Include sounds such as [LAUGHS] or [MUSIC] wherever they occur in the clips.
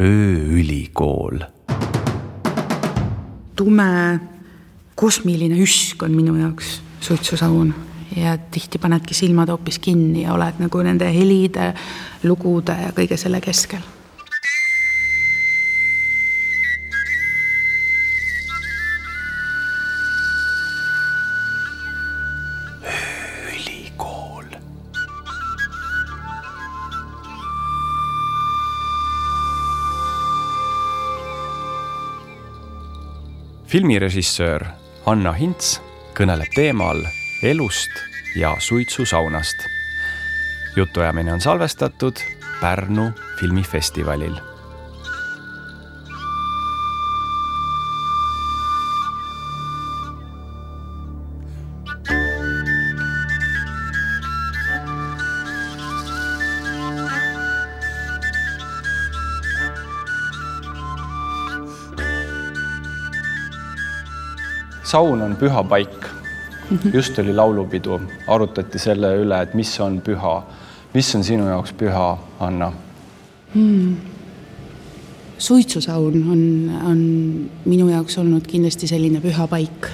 ööülikool. tume kosmiline üsk on minu jaoks suitsusaun ja tihti panedki silmad hoopis kinni ja oled nagu nende helide, lugude ja kõige selle keskel filmirežissöör Hanna Hints kõneleb teemal elust ja suitsusaunast. jutuajamine on salvestatud Pärnu filmifestivalil saun on püha paik. just oli laulupidu, arutati selle üle, et mis on püha. mis on sinu jaoks püha, Anna hmm.? suitsusaun on, on minu jaoks olnud kindlasti selline püha paik.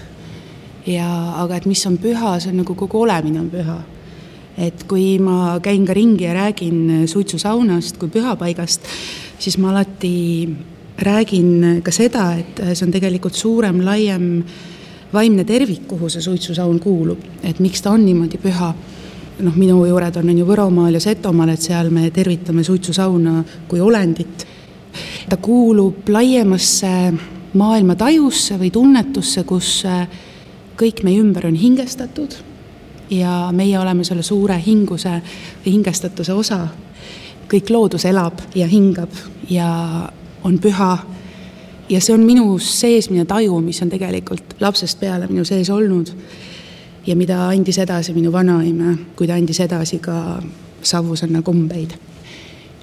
ja, aga et mis on püha, see on nagu kogu olemine on püha. et kui ma käin ka ringi ja räägin suitsusaunast kui pühapaigast, siis ma alati räägin ka seda, et see on tegelikult suurem, laiem vaimne tervik, kuhu see suitsusaun kuulub, et miks ta on niimoodi püha. noh, minu juured on, on ju Võromaal ja Setomaal, et seal me tervitame suitsusauna kui olendit. ta kuulub laiemasse maailmatajusse või tunnetusse, kus äh, kõik meie ümber on hingestatud ja meie oleme selle suure hinguse või hingestatuse osa. kõik loodus elab ja hingab ja on püha ja see on minus seesmine taju, mis on tegelikult lapsest peale minu sees olnud. ja mida andis edasi minu vanaema, kui ta andis edasi ka Savusanna kombeid.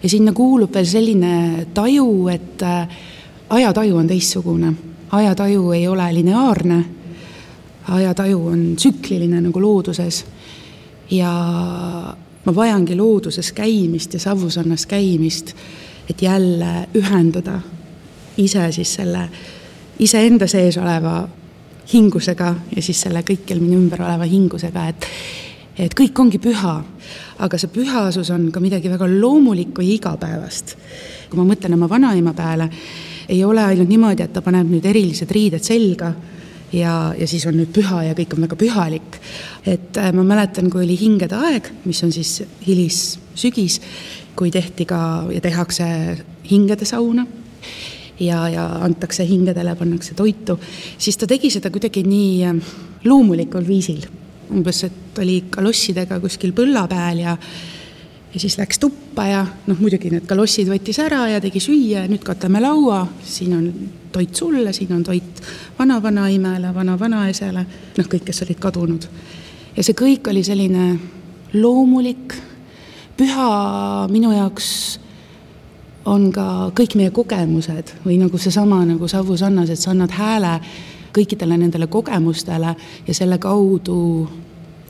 ja sinna kuulub veel selline taju, et äh, ajataju on teistsugune, ajataju ei ole lineaarne. ajataju on tsükliline nagu looduses. ja ma vajangi looduses käimist ja Savusannas käimist, et jälle ühenduda ise siis selle iseenda sees oleva hingusega ja siis selle kõikjal minu ümber oleva hingusega, et et kõik ongi püha, aga see pühasus on ka midagi väga loomulikku ja igapäevast. kui ma mõtlen oma vanaema peale, ei ole ainult niimoodi, et ta paneb nüüd erilised riided selga ja, ja siis on nüüd püha ja kõik on väga pühalik. et äh, ma mäletan, kui oli hingede aeg, mis on siis hilissügis, kui tehti ka ja tehakse hingede sauna ja, ja antakse hingedele, pannakse toitu, siis ta tegi seda kuidagi nii äh, loomulikul viisil. umbes, et oli kalossidega kuskil põlla peal ja ja siis läks tuppa ja noh, muidugi need kalossid võttis ära ja tegi süüa ja nüüd katame laua, siin on toit sulle, siin on toit vana-vanaemale, vana-vanaisale, noh, kõik, kes olid kadunud. ja see kõik oli selline loomulik, püha minu jaoks on ka kõik meie kogemused või nagu seesama nagu Savu Sannas, et sa annad hääle kõikidele nendele kogemustele ja selle kaudu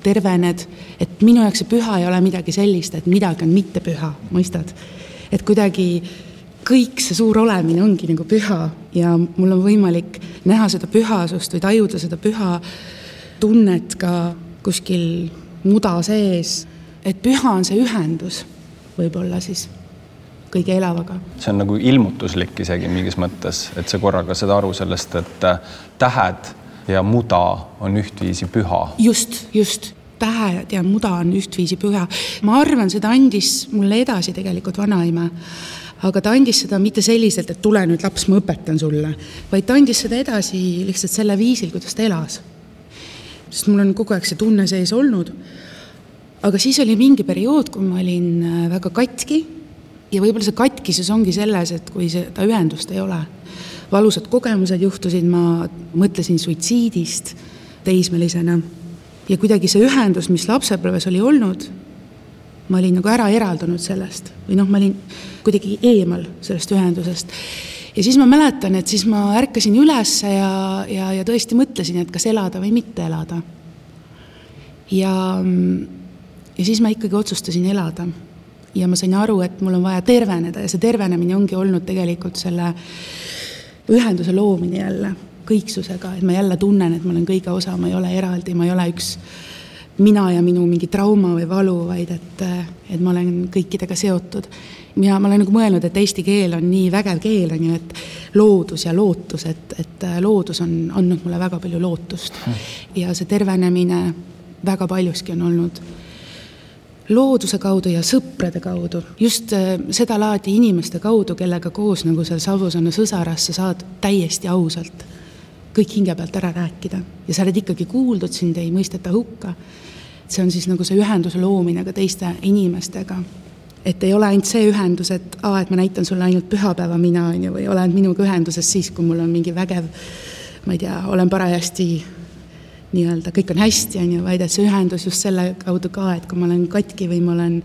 tervened, et minu jaoks see püha ei ole midagi sellist, et midagi on mittepüha, mõistad? et kuidagi kõik see suur olemine ongi nagu püha ja mul on võimalik näha seda pühasust või tajuda seda püha tunnet ka kuskil muda sees, et püha on see ühendus võib-olla siis kõige elavaga. see on nagu ilmutuslik isegi mingis mõttes, et sa korraga saad aru sellest, et äh, tähed ja muda on ühtviisi püha. just, just tähed ja muda on ühtviisi püha. ma arvan, seda andis mulle edasi tegelikult vanaema. aga ta andis seda mitte selliselt, et tule nüüd laps, ma õpetan sulle, vaid ta andis seda edasi lihtsalt selle viisil, kuidas ta elas. sest mul on kogu aeg see tunne sees olnud. aga siis oli mingi periood, kui ma olin äh, väga katki ja võib-olla see katkisus ongi selles, et kui seda ühendust ei ole. valusad kogemused juhtusid, ma mõtlesin suitsiidist teismelisena ja kuidagi see ühendus, mis lapsepõlves oli olnud, ma olin nagu ära eraldunud sellest või noh, ma olin kuidagi eemal sellest ühendusest. ja siis ma mäletan, et siis ma ärkasin üles ja, ja, ja tõesti mõtlesin, et kas elada või mitte elada. ja, ja siis ma ikkagi otsustasin elada ja ma sain aru, et mul on vaja terveneda ja see tervenemine ongi olnud tegelikult selle ühenduse loomine jälle kõiksusega, et ma jälle tunnen, et ma olen kõige osa, ma ei ole eraldi, ma ei ole üks mina ja minu mingi trauma või valu, vaid et, et ma olen kõikidega seotud. mina, ma olen nagu mõelnud, et eesti keel on nii vägev keel, on ju, et loodus ja lootus, et, et loodus on andnud mulle väga palju lootust. ja see tervenemine väga paljuski on olnud looduse kaudu ja sõprade kaudu, just sedalaadi inimeste kaudu, kellega koos nagu seal Savusaare sõsaras sa saad täiesti ausalt kõik hinge pealt ära rääkida ja sa oled ikkagi kuuldud, sind ei mõisteta hukka. see on siis nagu see ühenduse loomine ka teiste inimestega. et ei ole ainult see ühendus, et aa, et ma näitan sulle ainult pühapäeva mina, on ju, või oled minuga ühenduses siis, kui mul on mingi vägev, ma ei tea, olen parajasti nii-öelda kõik on hästi, on ju, vaid et see ühendus just selle kaudu ka, et kui ma olen katki või ma olen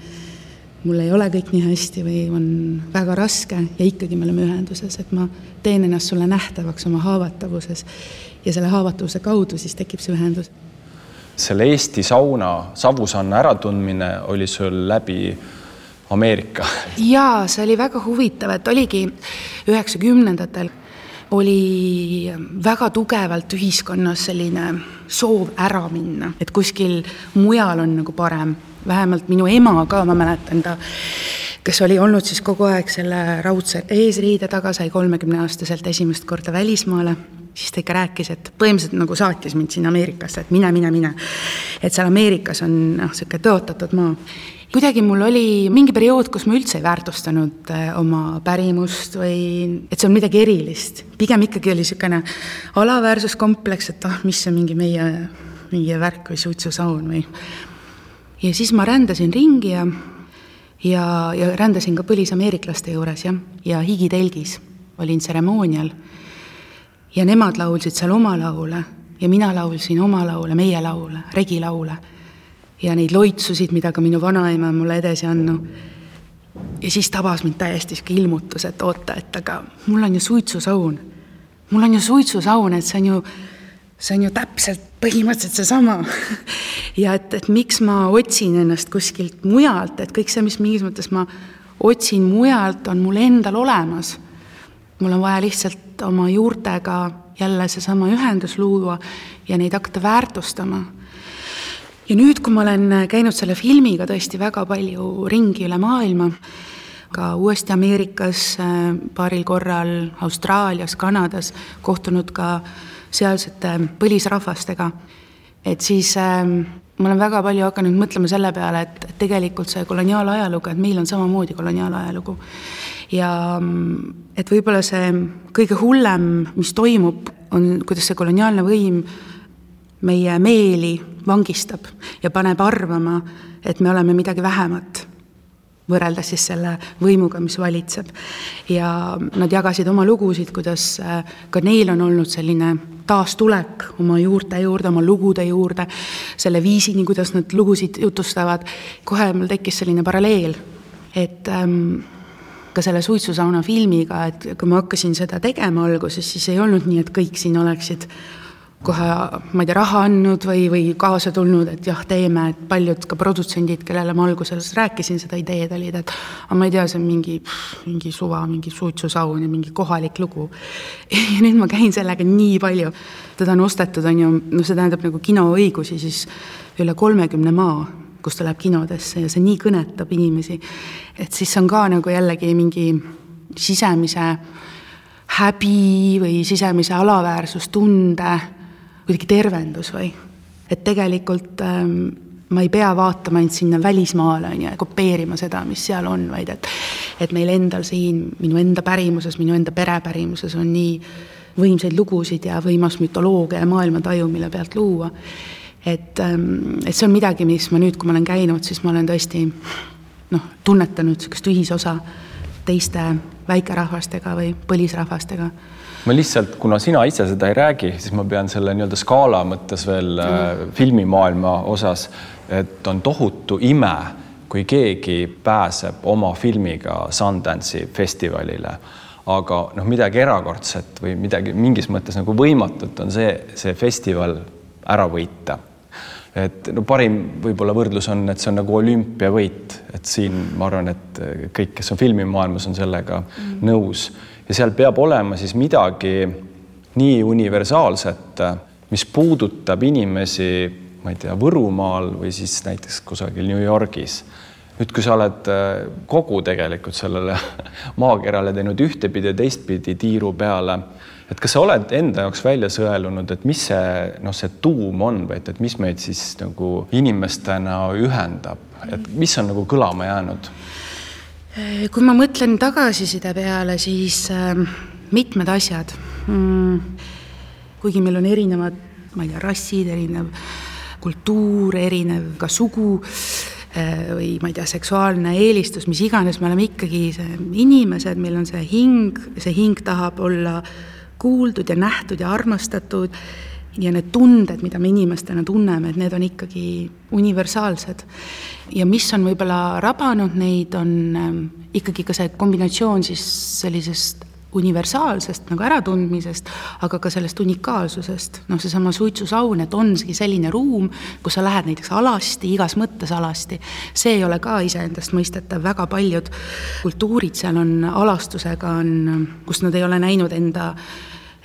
mul ei ole kõik nii hästi või on väga raske ja ikkagi me oleme ühenduses, et ma teen ennast sulle nähtavaks oma haavatavuses ja selle haavatavuse kaudu siis tekib see ühendus. selle Eesti sauna, savusanna äratundmine oli sul läbi Ameerika? jaa, see oli väga huvitav, et oligi üheksakümnendatel oli väga tugevalt ühiskonnas selline soov ära minna, et kuskil mujal on nagu parem vähemalt minu ema ka, ma mäletan ta, kes oli olnud siis kogu aeg selle raudse eesriide taga, sai kolmekümneaastaselt esimest korda välismaale, siis ta ikka rääkis, et põhimõtteliselt nagu saatis mind sinna Ameerikasse, et mine, mine, mine. et seal Ameerikas on noh, niisugune tõotatud maa. Kuidagi mul oli mingi periood, kus ma üldse ei väärtustanud äh, oma pärimust või et see on midagi erilist. pigem ikkagi oli niisugune alaväärsuskompleks, et ah, mis see mingi meie, mingi värk või suitsusaun või ja siis ma rändasin ringi ja, ja, ja rändasin ka põlisameeriklaste juures jah, ja higitelgis olin tseremoonial. ja nemad laulsid seal oma laule ja mina laulsin oma laule, meie laule, regilaule. Ja neid loitsusid, mida ka minu vanaema mulle edasi andnud. ja siis tabas mind täiesti sihuke ilmutus, et oota, et aga mul on ju suitsusaun. mul on ju suitsusaun, et see on ju see on ju täpselt põhimõtteliselt seesama [LAUGHS] ja et, et miks ma otsin ennast kuskilt mujalt, et kõik see, mis mingis mõttes ma otsin mujalt, on mul endal olemas. mul on vaja lihtsalt oma juurtega jälle seesama ühendus luua ja neid hakata väärtustama. Ja nüüd, kui ma olen käinud selle filmiga tõesti väga palju ringi üle maailma, ka uuesti Ameerikas paaril korral, Austraalias, Kanadas, kohtunud ka äh, sealsete põlisrahvastega. et siis äh, ma olen väga palju hakanud mõtlema selle peale, et, et tegelikult see koloniaalajalugu, et meil on samamoodi koloniaalajalugu. ja mm, et võib-olla see kõige hullem, mis toimub, on, kuidas see koloniaalne võim meie meeli vangistab ja paneb arvama, et me oleme midagi vähemat võrreldes siis selle võimuga, mis valitseb. ja nad jagasid oma lugusid, kuidas äh, ka neil on olnud selline taastulek oma juurte juurde, oma lugude juurde, selle viisini, kuidas nad lugusid jutustavad. kohe mul tekkis selline paralleel, et ähm, ka selle suitsusauna filmiga, et kui ma hakkasin seda tegema alguses, siis ei olnud nii, et kõik siin oleksid kohe, ma ei tea, raha andnud või, või kaasa tulnud, et jah, teeme, et paljud ka produtsendid, kellele ma alguses rääkisin seda ideed, olid, et aga ma ei tea, see on mingi, mingi suva, mingi suitsusaun ja mingi kohalik lugu. [LAUGHS] ja nüüd ma käin sellega nii palju, teda on ostetud, on ju, noh, see tähendab nagu kinoõigusi siis üle kolmekümne maa, kus ta läheb kinodesse ja see nii kõnetab inimesi, et siis see on ka nagu jällegi mingi sisemise häbi või sisemise alaväärsustunde kuidagi tervendus või. et tegelikult ähm, ma ei pea vaatama ainult sinna välismaale, on ju, ja kopeerima seda, mis seal on, vaid et et meil endal siin, minu enda pärimuses, minu enda pere pärimuses on nii võimsaid lugusid ja võimas mütoloogia ja maailmataju, mille pealt luua. et, ähm, et see on midagi, mis ma nüüd, kui ma olen käinud, siis ma olen tõesti noh, tunnetanud niisugust ühisosa teiste väikerahvastega või põlisrahvastega ma lihtsalt, kuna sina ise seda ei räägi, siis ma pean selle nii-öelda skaala mõttes veel mm. filmimaailma osas, et on tohutu ime, kui keegi pääseb oma filmiga Sundance'i festivalile. aga noh, midagi erakordset või midagi mingis mõttes nagu võimatut on see, see festival ära võita et no parim võib-olla võrdlus on, et see on nagu olümpiavõit, et siin ma arvan, et kõik, kes on filmimaailmas, on sellega mm. nõus ja seal peab olema siis midagi nii universaalset, mis puudutab inimesi, ma ei tea, Võrumaal või siis näiteks kusagil New Yorgis nüüd, kui sa oled kogu tegelikult sellele [LAUGHS] maakerale teinud ühtepidi ja teistpidi tiiru peale et kas sa oled enda jaoks välja sõelunud, et mis see noh, see tuum on või et, et mis meid siis nagu inimestena ühendab, et mis on nagu kõlama jäänud? Kui ma mõtlen tagasiside peale, siis äh, mitmed asjad mm,. kuigi meil on erinevad, ma ei tea, rassid, erinev kultuur, erinev ka sugu äh, või ma ei tea, seksuaalne eelistus, mis iganes, me oleme ikkagi inimesed, meil on see hing, see hing tahab olla äh, kuuldud ja nähtud ja armastatud ja need tunded, mida me inimestena tunneme, et need on ikkagi universaalsed. ja mis on võib-olla rabanud neid, on ähm, ikkagi ka see kombinatsioon siis sellisest universaalsest nagu äratundmisest, aga ka sellest unikaalsusest. noh, seesama suitsusaun, et ongi selline ruum, kus sa lähed näiteks alasti, igas mõttes alasti, see ei ole ka iseendastmõistetav, väga paljud kultuurid seal on alastusega, on, kus nad ei ole näinud enda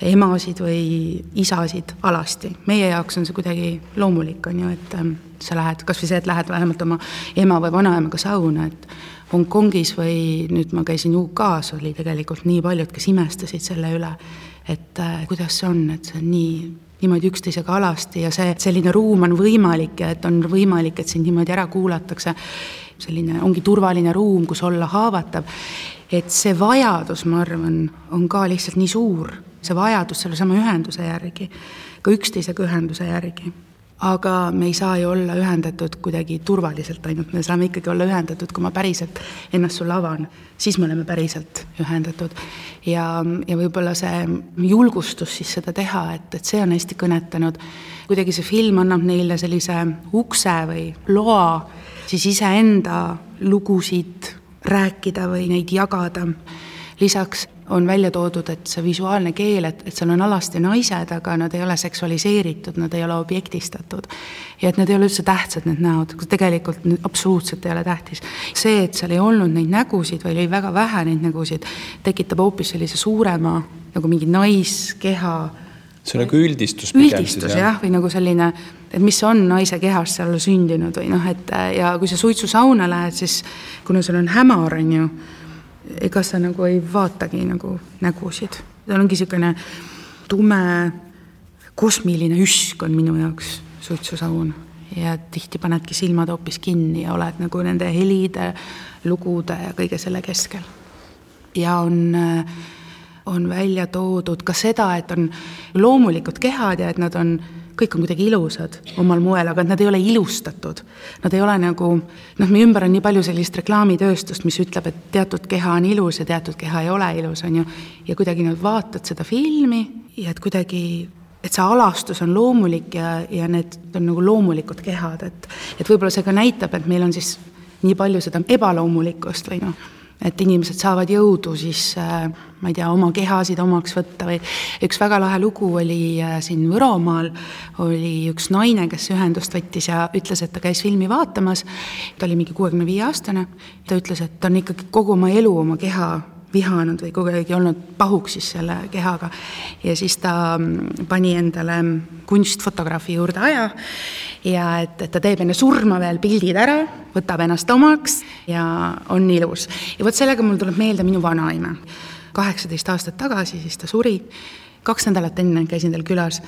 emasid või isasid alasti. meie jaoks on see kuidagi loomulik, on ju, et ähm, sa lähed, kas või see, et lähed vähemalt oma ema või vanaemaga sauna, et Hongkongis või nüüd ma käisin UK-s, oli tegelikult nii paljud, kes imestasid selle üle, et äh, kuidas see on, et see on nii niimoodi üksteisega alasti ja see, selline ruum on võimalik ja et on võimalik, et sind niimoodi ära kuulatakse, selline ongi turvaline ruum, kus olla haavatav, et see vajadus, ma arvan, on ka lihtsalt nii suur see vajadus sellesama ühenduse järgi, ka üksteisega ühenduse järgi. aga me ei saa ju olla ühendatud kuidagi turvaliselt ainult, me saame ikkagi olla ühendatud, kui ma päriselt ennast sulle avan, siis me oleme päriselt ühendatud. ja, ja võib-olla see julgustus siis seda teha, et, et see on hästi kõnetanud, kuidagi see film annab neile sellise ukse või loa siis iseenda lugusid rääkida või neid jagada. lisaks on välja toodud, et see visuaalne keel, et, et seal on alasti naised, aga nad ei ole seksualiseeritud, nad ei ole objektistatud. ja et need ei ole üldse tähtsad, need näod, tegelikult absoluutselt ei ole tähtis. see, et seal ei olnud neid nägusid või oli väga vähe neid nägusid, tekitab hoopis sellise suurema nagu mingi naiskeha see on nagu üldistus üldistus jah, või nagu selline, et mis on naise kehas seal sündinud või noh, et ja kui sa suitsusauna lähed, siis kuna seal on hämar, on ju ega sa nagu ei vaatagi nagu nägusid, seal ongi niisugune tume kosmiline üsk on minu jaoks suitsusaun ja tihti panedki silmad hoopis kinni ja oled nagu nende helide, lugude ja kõige selle keskel. ja on, on välja toodud ka seda, et on loomulikud kehad ja et nad on kõik on kuidagi ilusad omal moel, aga nad ei ole ilustatud. Nad ei ole nagu, noh, meie ümber on nii palju sellist reklaamitööstust, mis ütleb, et teatud keha on ilus ja teatud keha ei ole ilus, on ju, ja kuidagi nüüd vaatad seda filmi ja et kuidagi et see alastus on loomulik ja, ja need on nagu loomulikud kehad, et et võib-olla see ka näitab, et meil on siis nii palju seda ebaloomulikkust või noh et inimesed saavad jõudu siis äh, ma ei tea, oma kehasid omaks võtta või üks väga lahe lugu oli äh, siin Võromaal, oli üks naine, kes ühendust võttis ja ütles, et ta käis filmi vaatamas, ta oli mingi kuuekümne viie aastane, ta ütles, et ta on ikkagi kogu oma elu oma keha vihanud või aeg olnud pahuks siis selle kehaga. ja siis ta mm, pani endale kunstfotograafi juurde aja ja et, et ta teeb enne surma veel pildid ära, võtab ennast omaks ja on ilus. ja vot sellega mul tuleb meelde minu vanaema. kaheksateist aastat tagasi siis ta suri, kaks nädalat enne käisin tal külas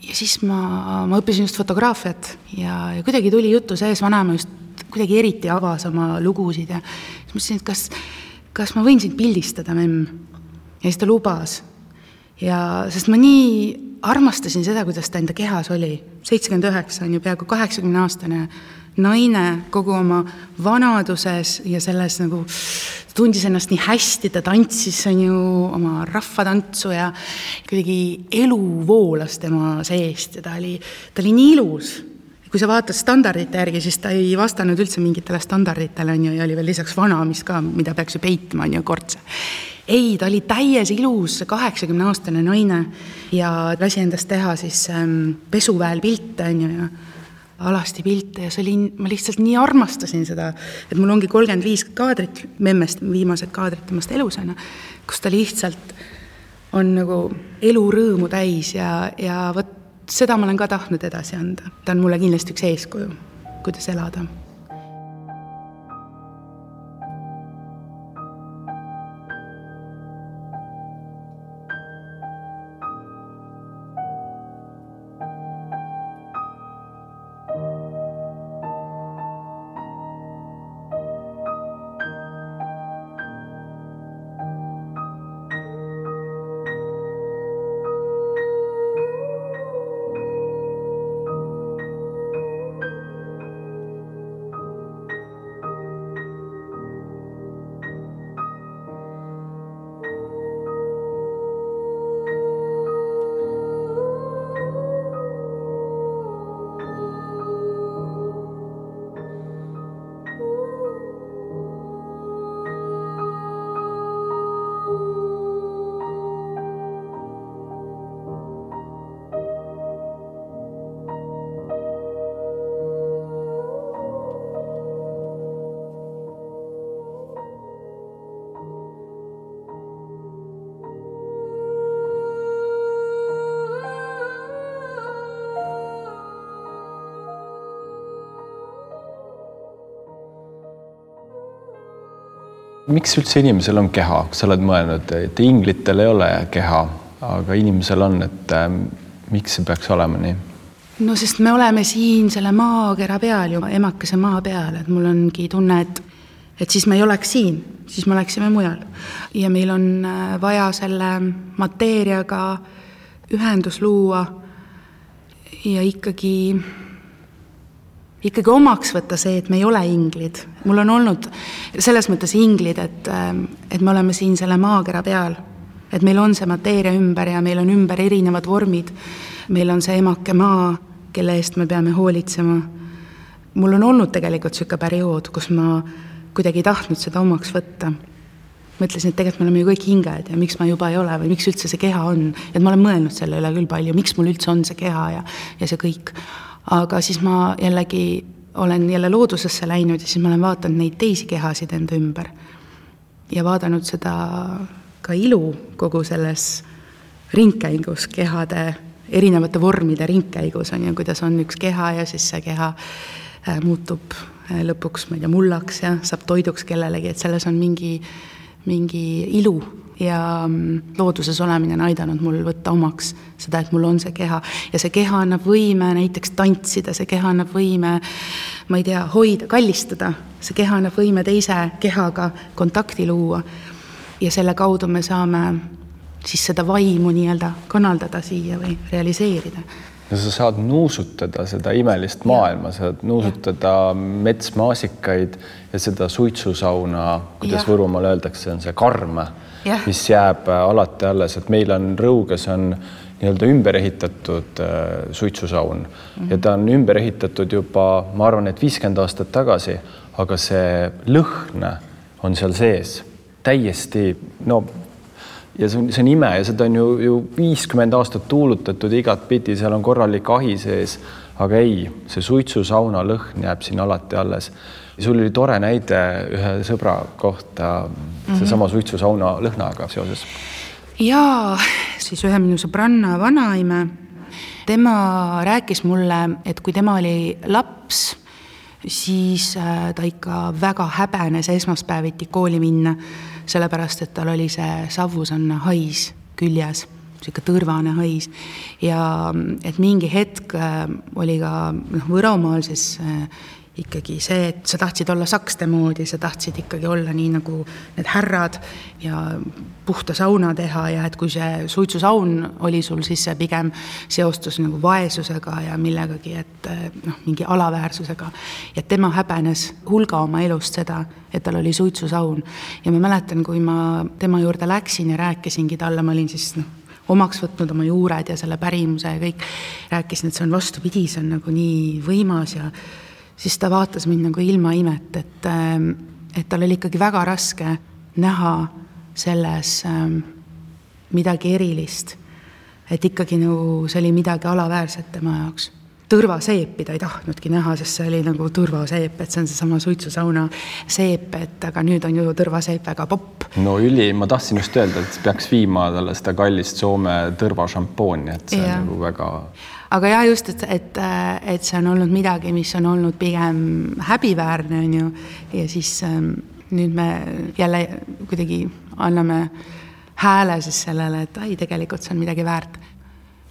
ja siis ma, ma õppisin just fotograafiat ja, ja kuidagi tuli jutu sees, vanaema just kuidagi eriti avas oma lugusid ja siis mõtlesin, et kas, kas ma võin sind pildistada, memm. ja siis ta lubas. ja, sest ma nii armastasin seda, kuidas ta enda kehas oli. seitsekümmend üheksa on ju peaaegu kaheksakümne aastane naine kogu oma vanaduses ja selles nagu tundis ennast nii hästi, ta tantsis, on ju, oma rahvatantsu ja kuidagi elu voolas tema seest ja ta oli, ta oli nii ilus. Kui sa vaatad standardite järgi, siis ta ei vastanud üldse mingitele standarditele, on ju, ja oli veel lisaks vana, mis ka, mida peaks ju peitma, on ju, kortse. Ei, ta oli täies ilus kaheksakümneaastane naine ja lasi endast teha siis ähm, pesuväel pilte, on ju, ja alasti pilte ja see oli, ma lihtsalt nii armastasin seda, et mul ongi kolmkümmend viis kaadrit memmest, viimased kaadrid temast elusana, kus ta lihtsalt on nagu elurõõmu täis ja, ja vot seda ma olen ka tahtnud edasi anda. ta on mulle kindlasti üks eeskuju, kuidas elada miks üldse inimesel on keha, kas sa oled mõelnud, et inglitel ei ole keha, aga inimesel on, et äh, miks see peaks olema nii? no sest me oleme siin selle maakera peal ju, emakese maa peal, et mul ongi tunne, et et siis me ei oleks siin, siis me oleksime mujal. ja meil on äh, vaja selle mateeriaga ühendus luua ja ikkagi ikkagi omaks võtta see, et me ei ole inglid. mul on olnud selles mõttes inglid, et, ähm, et me oleme siin selle maakera peal. et meil on see mateeria ümber ja meil on ümber erinevad vormid. meil on see emake maa, kelle eest me peame hoolitsema. mul on olnud tegelikult niisugune periood, kus ma kuidagi ei tahtnud seda omaks võtta. mõtlesin, et tegelikult me oleme ju kõik hinged ja miks ma juba ei ole või miks üldse see keha on. et ma olen mõelnud selle üle küll palju, miks mul üldse on see keha ja, ja see kõik aga siis ma jällegi olen jälle loodusesse läinud ja siis ma olen vaadanud neid teisi kehasid enda ümber. ja vaadanud seda ka ilu kogu selles ringkäigus, kehade, erinevate vormide ringkäigus on ju, kuidas on üks keha ja siis see keha äh, muutub äh, lõpuks, ma ei tea, mullaks ja saab toiduks kellelegi, et selles on mingi, mingi ilu ja mm, looduses olemine on aidanud mul võtta omaks seda, et mul on see keha. Ja see keha annab võime näiteks tantsida, see keha annab võime, ma ei tea, hoida, kallistada, see keha annab võime teise kehaga kontakti luua. ja selle kaudu me saame siis seda vaimu nii-öelda kanaldada siia või realiseerida. No sa saad nuusutada seda imelist maailma, sa saad nuusutada metsmaasikaid ja seda suitsusauna, kuidas ja. Võrumaal öeldakse, on see karm yeah., mis jääb äh, alati alles, et meil on Rõuges on nii-öelda ümber ehitatud äh, suitsusaun mm -hmm. ja ta on ümber ehitatud juba, ma arvan, et viiskümmend aastat tagasi, aga see lõhn on seal sees täiesti no ja see on, see on ime ja seda on ju, ju viiskümmend aastat tuulutatud igatpidi, seal on korralik ahi sees, aga ei, see suitsusauna lõhn jääb siin alati alles sul oli tore näide ühe sõbra kohta mm -hmm. seesama suitsusauna lõhnaga seoses. jaa, siis ühe minu sõbranna vanaime, tema rääkis mulle, et kui tema oli laps, siis äh, ta ikka väga häbenes esmaspäeviti kooli minna, sellepärast et tal oli see savusanna hais küljes niisugune tõrvane hais ja et mingi hetk äh, oli ka noh, Võromaal siis äh, ikkagi see, et sa tahtsid olla sakste moodi, sa tahtsid ikkagi olla nii nagu need härrad ja puhta sauna teha ja et kui see suitsusaun oli sul, siis see pigem seostus nagu vaesusega ja millegagi, et noh, mingi alaväärsusega. ja tema häbenes hulga oma elust seda, et tal oli suitsusaun ja ma mäletan, kui ma tema juurde läksin ja rääkisingi talle, ma olin siis noh, omaks võtnud oma juured ja selle pärimuse ja kõik, rääkisin, et see on vastupidi, see on nagu nii võimas ja siis ta vaatas mind nagu ilma imet, et, ähm, et tal oli ikkagi väga raske näha selles ähm, midagi erilist. et ikkagi nagu see oli midagi alaväärset tema jaoks. tõrvaseepi ta ei tahtnudki näha, sest see oli nagu tõrvaseep, et see on seesama suitsusauna seep, et aga nüüd on ju tõrvaseep väga popp. no üli, ma tahtsin just öelda, et peaks viima talle seda kallist Soome tõrvašampooni, et see ja. on nagu väga. Aga jah, just, et, et, et see on olnud midagi, mis on olnud pigem häbiväärne, on ju, ja siis ähm, nüüd me jälle kuidagi anname hääle siis sellele, et ai, tegelikult see on midagi väärt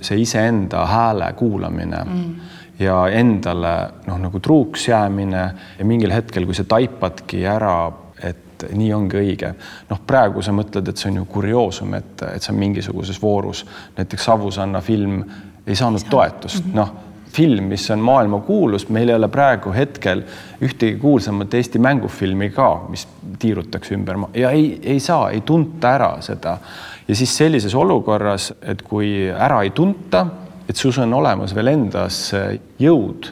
see iseenda hääle kuulamine mm. ja endale noh, nagu truuks jäämine ja mingil hetkel, kui sa taipadki ära, et nii ongi õige. noh, praegu sa mõtled, et see on ju kurioosum, et, et see on mingisuguses voorus, näiteks Savusanna film ei saanud toetust. -hmm., noh film, mis on maailmakuulus, meil ei ole praegu hetkel ühtegi kuulsamat Eesti mängufilmi ka, mis tiirutakse ümber ja ei, ei saa, ei tunta ära seda. Ja siis sellises olukorras, et kui ära ei tunta, et sus on olemas veel endas jõud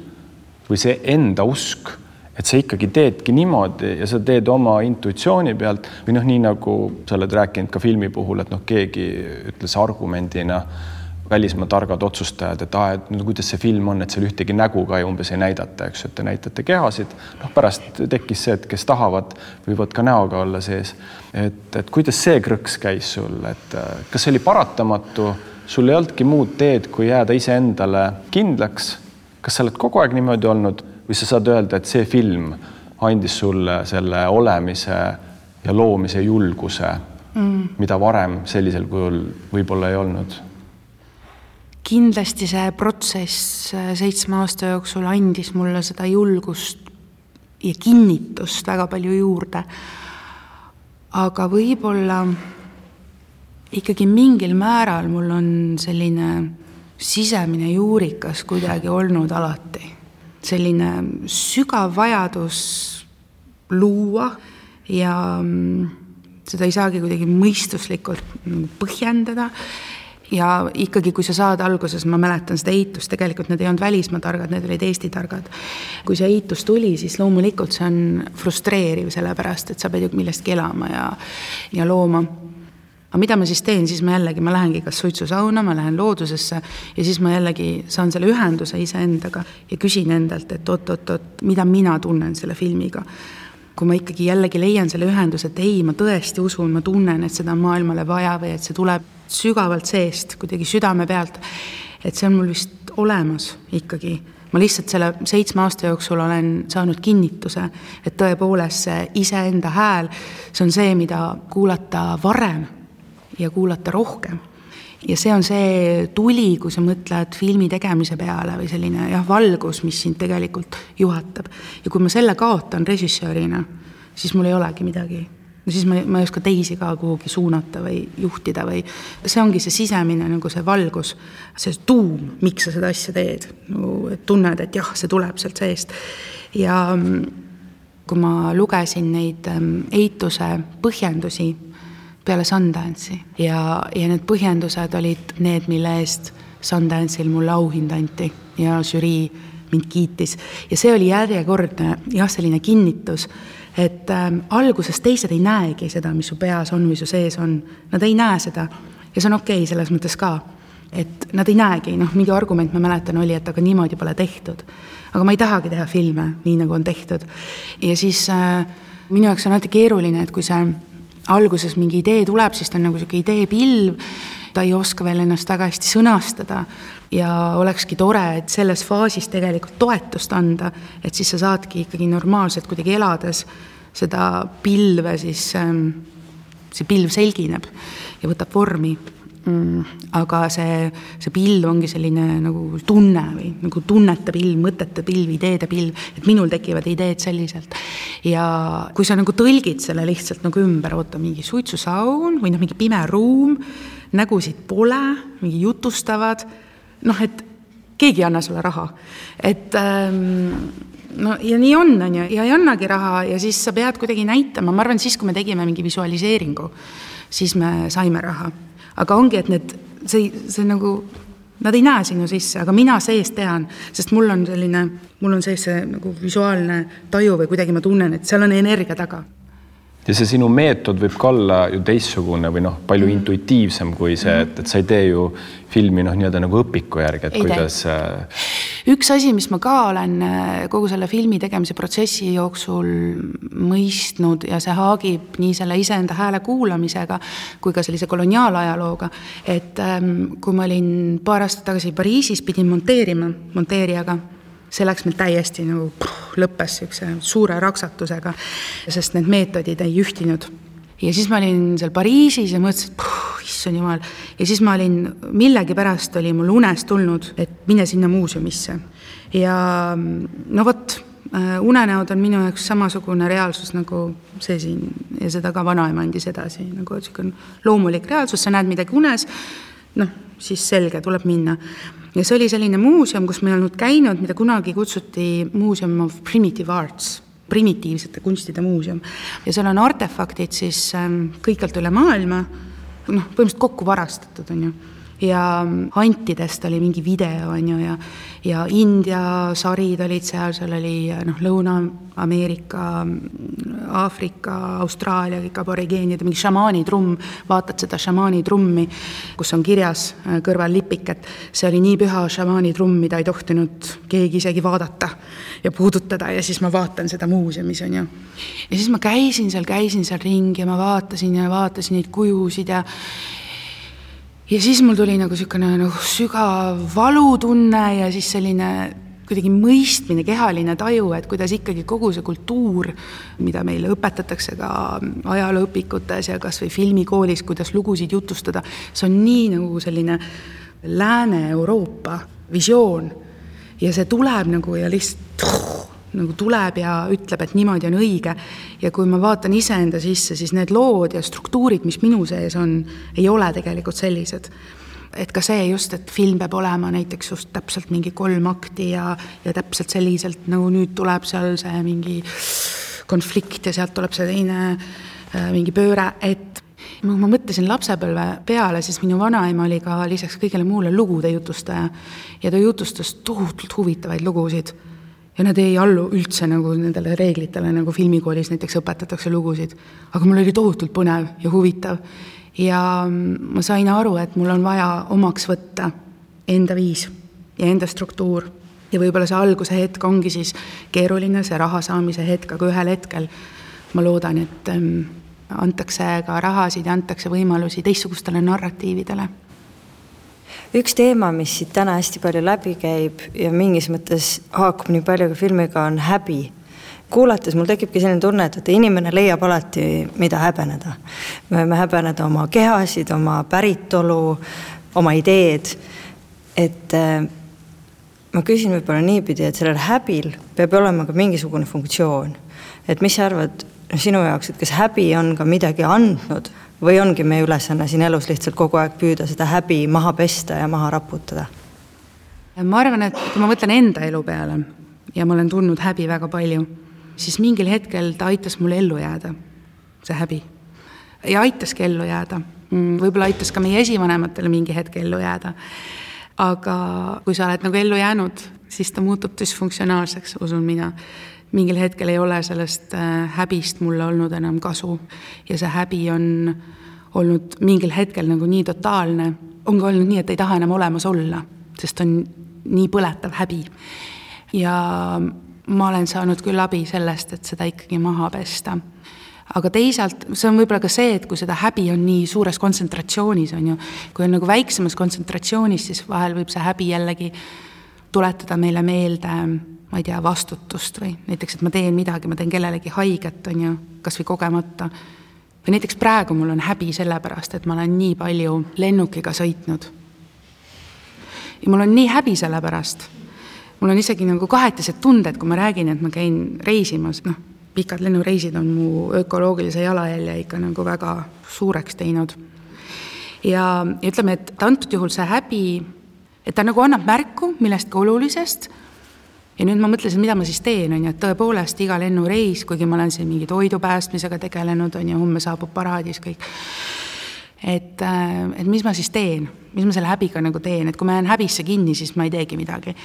või see enda usk, et sa ikkagi teedki niimoodi ja sa teed oma intuitsiooni pealt või noh, nii nagu sa oled rääkinud ka filmi puhul, et noh, keegi ütles argumendina välismaa targad otsustajad, et aa, et no kuidas see film on, et seal ühtegi nägu ka umbes ei näidata, eks ju, et te näitate kehasid. noh, pärast tekkis see, et kes tahavad, võivad ka näoga olla sees. et, et kuidas see krõks käis sul, et äh, kas see oli paratamatu, sul ei olnudki muud teed, kui jääda iseendale kindlaks. kas sa oled kogu aeg niimoodi olnud või sa saad öelda, et see film andis sulle selle olemise ja loomise julguse mm., mida varem sellisel kujul võib-olla ei olnud kindlasti see protsess äh, seitsme aasta jooksul andis mulle seda julgust ja kinnitust väga palju juurde. aga võib-olla ikkagi mingil määral mul on selline sisemine juurikas kuidagi olnud alati. selline sügav vajadus luua ja mm, seda ei saagi kuidagi mõistuslikult põhjendada ja ikkagi, kui sa saad alguses, ma mäletan seda eitust, tegelikult need ei olnud välismaa targad, need olid Eesti targad. kui see eitus tuli, siis loomulikult see on frustreeriv, sellepärast et sa pead ju millestki elama ja, ja looma. Aga mida ma siis teen, siis ma jällegi, ma lähengi kas suitsusauna, ma lähen loodusesse ja siis ma jällegi saan selle ühenduse iseendaga ja küsin endalt, et oot-oot-oot, mida mina tunnen selle filmiga kui ma ikkagi jällegi leian selle ühenduse, et ei, ma tõesti usun, ma tunnen, et seda on maailmale vaja või et see tuleb sügavalt seest, kuidagi südame pealt, et see on mul vist olemas ikkagi. ma lihtsalt selle seitsme aasta jooksul olen saanud kinnituse, et tõepoolest see iseenda hääl, see on see, mida kuulata varem ja kuulata rohkem ja see on see tuli, kui sa mõtled filmi tegemise peale või selline jah, valgus, mis sind tegelikult juhatab. ja kui ma selle kaotan režissöörina, siis mul ei olegi midagi. no siis ma, ma ei oska teisi ka kuhugi suunata või juhtida või see ongi see sisemine nagu see valgus, see tuum, miks sa seda asja teed. et tunned, et jah, see tuleb sealt seest ja mm, kui ma lugesin neid mm, eituse põhjendusi peale Sundance'i ja, ja need põhjendused olid need, mille eest Sundance'il mulle auhind anti ja žürii mind kiitis. ja see oli järjekordne jah, selline kinnitus, et äh, alguses teised ei näegi seda, mis su peas on või su sees on. Nad ei näe seda ja see on okei okay selles mõttes ka, et nad ei näegi, noh, mingi argument ma mäletan oli, et aga niimoodi pole tehtud. aga ma ei tahagi teha filme nii, nagu on tehtud. ja siis äh, minu jaoks on alati keeruline, et kui see alguses mingi idee tuleb, siis ta on nagu niisugune ideepilv, ta ei oska veel ennast väga hästi sõnastada ja olekski tore, et selles faasis tegelikult toetust anda, et siis sa saadki ikkagi normaalselt kuidagi elades seda pilve siis, ähm, see pilv selgineb ja võtab vormi mm,. aga see, see pilv ongi selline nagu tunne või nagu tunnete pilv, mõtete pilv, ideede pilv, et minul tekivad ideed selliselt. ja kui sa nagu tõlgid selle lihtsalt nagu ümber, oota, mingi suitsusaun või noh, mingi pime ruum, nägusid pole, mingi jutustavad, noh, et keegi ei anna sulle raha, et ähm, no ja nii on, on ju, ja ei annagi raha ja siis sa pead kuidagi näitama, ma arvan, siis kui me tegime mingi visualiseeringu, siis me saime raha aga ongi, et need, see, see nagu, nad ei näe sinu sisse, aga mina sees tean, sest mul on selline, mul on sees see nagu visuaalne taju või kuidagi ma tunnen, et seal on energia taga ja see sinu meetod võib ka olla ju teistsugune või noh, palju mm. intuitiivsem kui see, et, et sa ei tee ju filmi noh, nii-öelda nagu õpiku järgi, et ei kuidas. Äh, üks asi, mis ma ka olen äh, kogu selle filmi tegemise protsessi jooksul mõistnud ja see haagib nii selle iseenda hääle kuulamisega kui ka sellise koloniaalajalooga, et ähm, kui ma olin paar aastat tagasi Pariisis, pidin monteerima monteerijaga see läks meil täiesti nagu puh, lõppes niisuguse suure raksatusega, sest need meetodid ei ühtinud. ja siis ma olin seal Pariisis ja mõtlesin, et issand jumal, ja siis ma olin, millegipärast oli mul unes tulnud, et mine sinna muuseumisse. ja no vot, äh, unenäod on minu jaoks samasugune reaalsus nagu see siin ja seda ka vanaema andis edasi, nagu niisugune loomulik reaalsus, sa näed midagi unes, noh, siis selge, tuleb minna ja see oli selline muuseum, kus ma ei olnud käinud, mida kunagi kutsuti Museum of Primitive Arts, primitiivsete kunstide muuseum. ja seal on artefaktid siis ähm, kõikjalt üle maailma, noh, põhimõtteliselt kokku varastatud, on ju ja antidest oli mingi video, on ju, ja ja India sarid olid seal, seal oli noh, Lõuna-Ameerika, Aafrika, Austraalia, kõik aborigeenid, mingi šamaanitrumm, vaatad seda šamaanitrummi, kus on kirjas äh, kõrval lipik, et see oli nii püha šamaanitrumm, mida ei tohtinud keegi isegi vaadata ja puudutada ja siis ma vaatan seda muuseumis, on ju. ja siis ma käisin seal, käisin seal ringi ja ma vaatasin ja vaatasin neid kujusid ja ja siis mul tuli nagu niisugune nagu sügav valutunne ja siis selline kuidagi mõistmine, kehaline taju, et kuidas ikkagi kogu see kultuur, mida meile õpetatakse ka ajalooõpikutes ja kas või filmikoolis, kuidas lugusid jutustada, see on nii nagu selline Lääne-Euroopa visioon. ja see tuleb nagu ja lihtsalt nagu tuleb ja ütleb, et niimoodi on õige. ja kui ma vaatan iseenda sisse, siis need lood ja struktuurid, mis minu sees on, ei ole tegelikult sellised. et ka see just, et film peab olema näiteks just täpselt mingi kolm akti ja, ja täpselt selliselt, nagu nüüd tuleb seal see mingi konflikt ja sealt tuleb see teine äh, mingi pööre, et kui ma mõtlesin lapsepõlve peale, siis minu vanaema oli ka lisaks kõigele muule lugude jutustaja ja ta jutustas tohutult huvitavaid lugusid ja nad ei allu üldse nagu nendele reeglitele, nagu filmikoolis näiteks õpetatakse lugusid. aga mul oli tohutult põnev ja huvitav ja ma sain aru, et mul on vaja omaks võtta enda viis ja enda struktuur. ja võib-olla see alguse hetk ongi siis keeruline, see raha saamise hetk, aga ühel hetkel ma loodan, et ähm, antakse ka rahasid ja antakse võimalusi teistsugustele narratiividele üks teema, mis siit täna hästi palju läbi käib ja mingis mõttes haakub nii palju ka filmiga, on häbi. kuulates mul tekibki selline tunne, et vaata inimene leiab alati, mida häbeneda. me võime häbeneda oma kehasid, oma päritolu, oma ideed. et äh, ma küsin võib-olla niipidi, et sellel häbil peab olema ka mingisugune funktsioon. et mis sa arvad sinu jaoks, et kas häbi on ka midagi andnud või ongi meie ülesanne siin elus lihtsalt kogu aeg püüda seda häbi maha pesta ja maha raputada? ma arvan, et kui ma mõtlen enda elu peale ja ma olen tundnud häbi väga palju, siis mingil hetkel ta aitas mul ellu jääda, see häbi. ja aitaski ellu jääda. Mm, võib-olla aitas ka meie esivanematele mingi hetk ellu jääda. aga kui sa oled nagu ellu jäänud, siis ta muutub düsfunktsionaalseks, usun mina mingil hetkel ei ole sellest äh, häbist mulle olnud enam kasu ja see häbi on olnud mingil hetkel nagu nii totaalne, on ka olnud nii, et ei taha enam olemas olla, sest on nii põletav häbi. ja ma olen saanud küll abi sellest, et seda ikkagi maha pesta. aga teisalt, see on võib-olla ka see, et kui seda häbi on nii suures kontsentratsioonis, on ju, kui on nagu väiksemas kontsentratsioonis, siis vahel võib see häbi jällegi tuletada meile meelde ma ei tea, vastutust või näiteks, et ma teen midagi, ma teen kellelegi haiget, on ju, kas või kogemata. või näiteks praegu mul on häbi sellepärast, et ma olen nii palju lennukiga sõitnud. ja mul on nii häbi selle pärast. mul on isegi nagu kahetised tunded, kui ma räägin, et ma käin reisimas, noh, pikad lennureisid on mu ökoloogilise jalajälje ikka nagu väga suureks teinud. ja, ütleme, et antud juhul see häbi, et ta nagu annab märku millestki olulisest ja nüüd ma mõtlesin, mida ma siis teen, on ju, et tõepoolest iga lennureis, kuigi ma olen siin mingi toidu päästmisega tegelenud, on ju, homme saabub paraadis kõik. et, äh, et mis ma siis teen, mis ma selle häbiga nagu teen, et kui ma jään häbisse kinni, siis ma ei teegi midagi.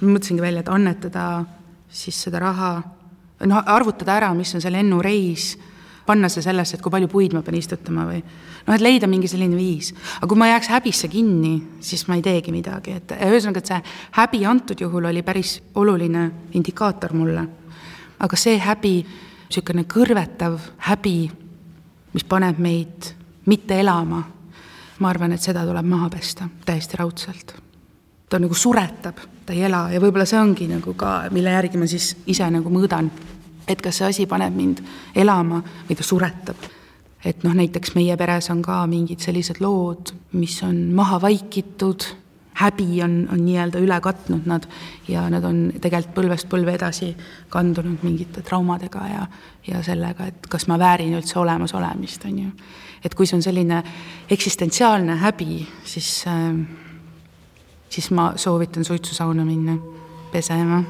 mõtlesingi välja, et annetada siis seda raha, noh, arvutada ära, mis on see lennureis, panna see sellesse, et kui palju puid ma pean istutama või noh, et leida mingi selline viis. aga kui ma jääks häbisse kinni, siis ma ei teegi midagi, et ühesõnaga, et see häbi antud juhul oli päris oluline indikaator mulle. aga see häbi, niisugune kõrvetav häbi, mis paneb meid mitte elama, ma arvan, et seda tuleb maha pesta täiesti raudselt. ta nagu suretab, ta ei ela ja võib-olla see ongi nagu ka, mille järgi ma siis ise nagu mõõdan et kas see asi paneb mind elama või ta suretab. et noh, näiteks meie peres on ka mingid sellised lood, mis on maha vaikitud, häbi on, on nii-öelda üle katnud nad ja nad on tegelikult põlvest põlve edasi kandunud mingite traumadega ja, ja sellega, et kas ma väärin üldse olemasolemist, on ju. et kui see on selline eksistentsiaalne häbi, siis, äh, siis ma soovitan suitsusauna minna pesema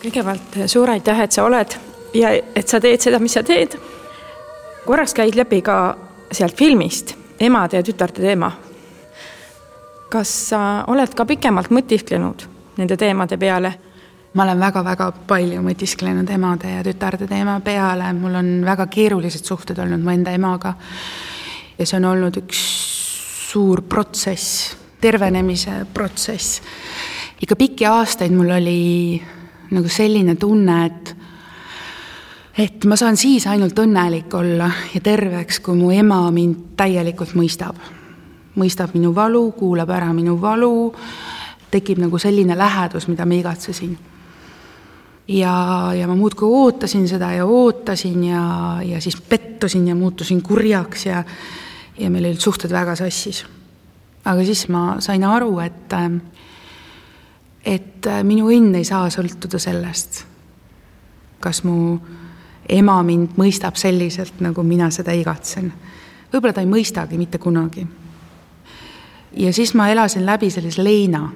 kõigepealt suur aitäh, et sa oled ja et sa teed seda, mis sa teed. korraks käid läbi ka sealt filmist emade ja tütarde teema. kas sa oled ka pikemalt mõtisklenud nende teemade peale? ma olen väga-väga palju mõtisklenud emade ja tütarde teema peale, mul on väga keerulised suhted olnud mu enda emaga. ja see on olnud üks suur protsess, tervenemise protsess. ikka pikki aastaid mul oli nagu selline tunne, et et ma saan siis ainult õnnelik olla ja terveks, kui mu ema mind täielikult mõistab. mõistab minu valu, kuulab ära minu valu, tekib nagu selline lähedus, mida ma igatsesin. ja, ja ma muudkui ootasin seda ja ootasin ja, ja siis pettusin ja muutusin kurjaks ja, ja meil olid suhted väga sassis. aga siis ma sain aru, et et äh, minu õnn ei saa sõltuda sellest, kas mu ema mind mõistab selliselt, nagu mina seda igatsen. võib-olla ta ei mõistagi mitte kunagi. ja siis ma elasin läbi sellise leina,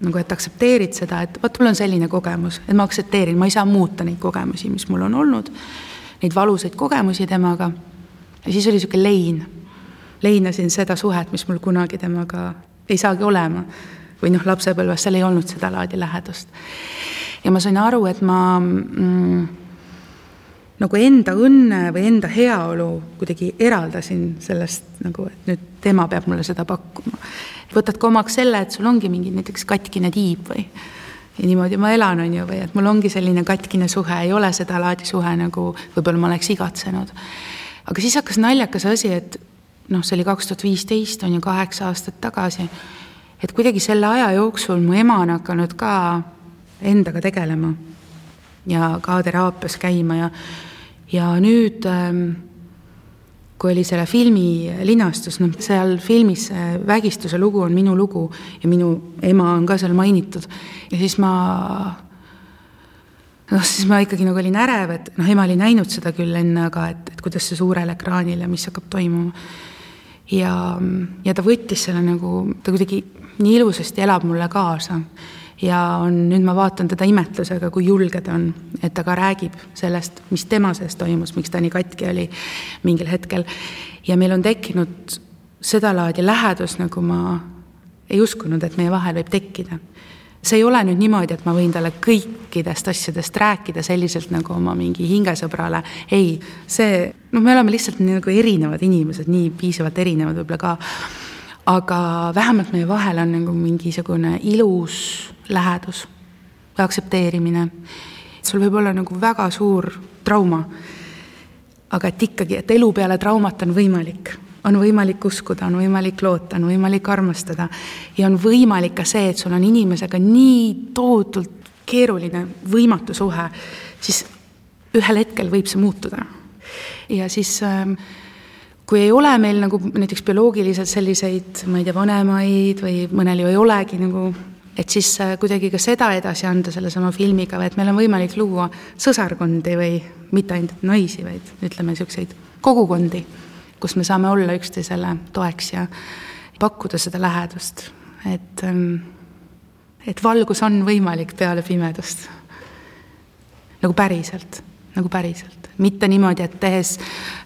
nagu et aktsepteerid seda, et vot mul on selline kogemus, et ma aktsepteerin, ma ei saa muuta neid kogemusi, mis mul on olnud, neid valusaid kogemusi temaga. ja siis oli niisugune lein. leinasin seda suhet, mis mul kunagi temaga ei saagi olema või noh, lapsepõlves seal ei olnud seda laadi lähedust. ja ma sain aru, et ma mm, nagu enda õnne või enda heaolu kuidagi eraldasin sellest nagu, et nüüd tema peab mulle seda pakkuma. võtad ka omaks selle, et sul ongi mingi näiteks katkine tiib või ja niimoodi ma elan, on ju, või et mul ongi selline katkine suhe, ei ole sedalaadi suhe, nagu võib-olla ma oleks igatsenud. aga siis hakkas naljakas asi, et noh, see oli kaks tuhat viisteist, on ju, kaheksa aastat tagasi et kuidagi selle aja jooksul mu ema on hakanud ka endaga tegelema ja ka teraapias käima ja, ja nüüd ähm, kui oli selle filmi linastus, noh, seal filmis see vägistuse lugu on minu lugu ja minu ema on ka seal mainitud ja siis ma noh, siis ma ikkagi nagu olin ärev, et noh, ema oli näinud seda küll enne, aga et, et kuidas see suurel ekraanil ja mis hakkab toimuma. ja, ja ta võttis selle nagu, ta kuidagi nii ilusasti elab mulle kaasa. ja on, nüüd ma vaatan teda imetlusega, kui julge ta on, et ta ka räägib sellest, mis tema sees toimus, miks ta nii katki oli mingil hetkel. ja meil on tekkinud sedalaadi lähedus, nagu ma ei uskunud, et meie vahel võib tekkida. see ei ole nüüd niimoodi, et ma võin talle kõikidest asjadest rääkida selliselt nagu oma mingi hingesõbrale, ei, see, noh, me oleme lihtsalt nii nagu erinevad inimesed, nii piisavalt erinevad võib-olla ka, aga vähemalt meie vahel on nagu mingisugune ilus lähedus aktsepteerimine. sul võib olla nagu väga suur trauma, aga et ikkagi, et elu peale traumat on võimalik on võimalik uskuda, on võimalik loota, on võimalik armastada ja on võimalik ka see, et sul on inimesega nii tohutult keeruline, võimatu suhe, siis ühel hetkel võib see muutuda. ja siis ähm, kui ei ole meil nagu näiteks bioloogiliselt selliseid, ma ei tea, vanemaid või mõnel ju ei olegi nagu, et siis äh, kuidagi ka seda edasi anda sellesama filmiga või et meil on võimalik luua sõsarkondi või mitte ainult naisi, vaid ütleme, niisuguseid kogukondi kus me saame olla üksteisele toeks ja pakkuda seda lähedust, et, ähm, et valgus on võimalik peale pimedust. nagu päriselt, nagu päriselt, mitte niimoodi, et tehes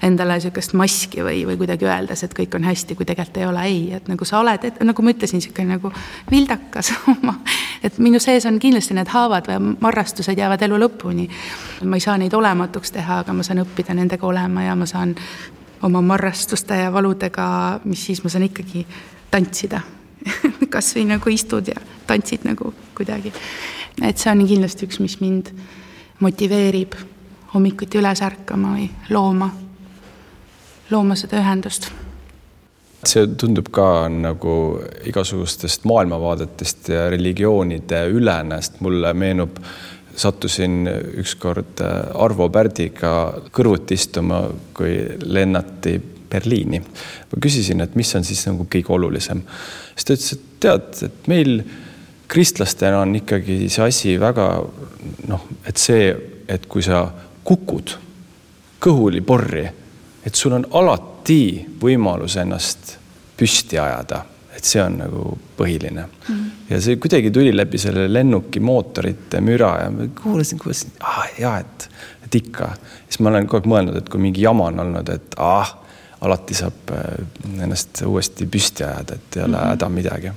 endale niisugust maski või, või kuidagi öeldes, et kõik on hästi, kui tegelikult ei ole, ei, et nagu sa oled, et nagu ma ütlesin, niisugune nagu vildakas [LAUGHS] oma, et minu sees on kindlasti need haavad või marrastused jäävad elu lõpuni. ma ei saa neid olematuks teha, aga ma saan õppida nendega olema ja ma saan oma marrastuste ja valudega, mis siis ma saan ikkagi tantsida [LAUGHS] kas või nagu istud ja tantsid nagu kuidagi. et see on kindlasti üks, mis mind motiveerib hommikuti üles ärkama või looma, looma seda ühendust see tundub ka nagu igasugustest maailmavaadetest ja religioonide ülenest, mulle meenub sattusin ükskord äh, Arvo Pärdiga kõrvuti istuma, kui lennati Berliini. ma küsisin, et mis on siis nagu kõige olulisem. siis ta ütles, et tead, et meil kristlastena on ikkagi see asi väga noh, et see, et kui sa kukud kõhuli porri, et sul on alati võimalus ennast püsti ajada et see on nagu põhiline mm. -hmm. ja see kuidagi tuli läbi selle lennuki mootorite müra ja ma kuulasin, kuulasin, ah ja et, et ikka. siis ma olen kogu aeg mõelnud, et kui mingi jama on olnud, et ah, alati saab äh, ennast uuesti püsti ajada, et ei ole mm -hmm. häda midagi.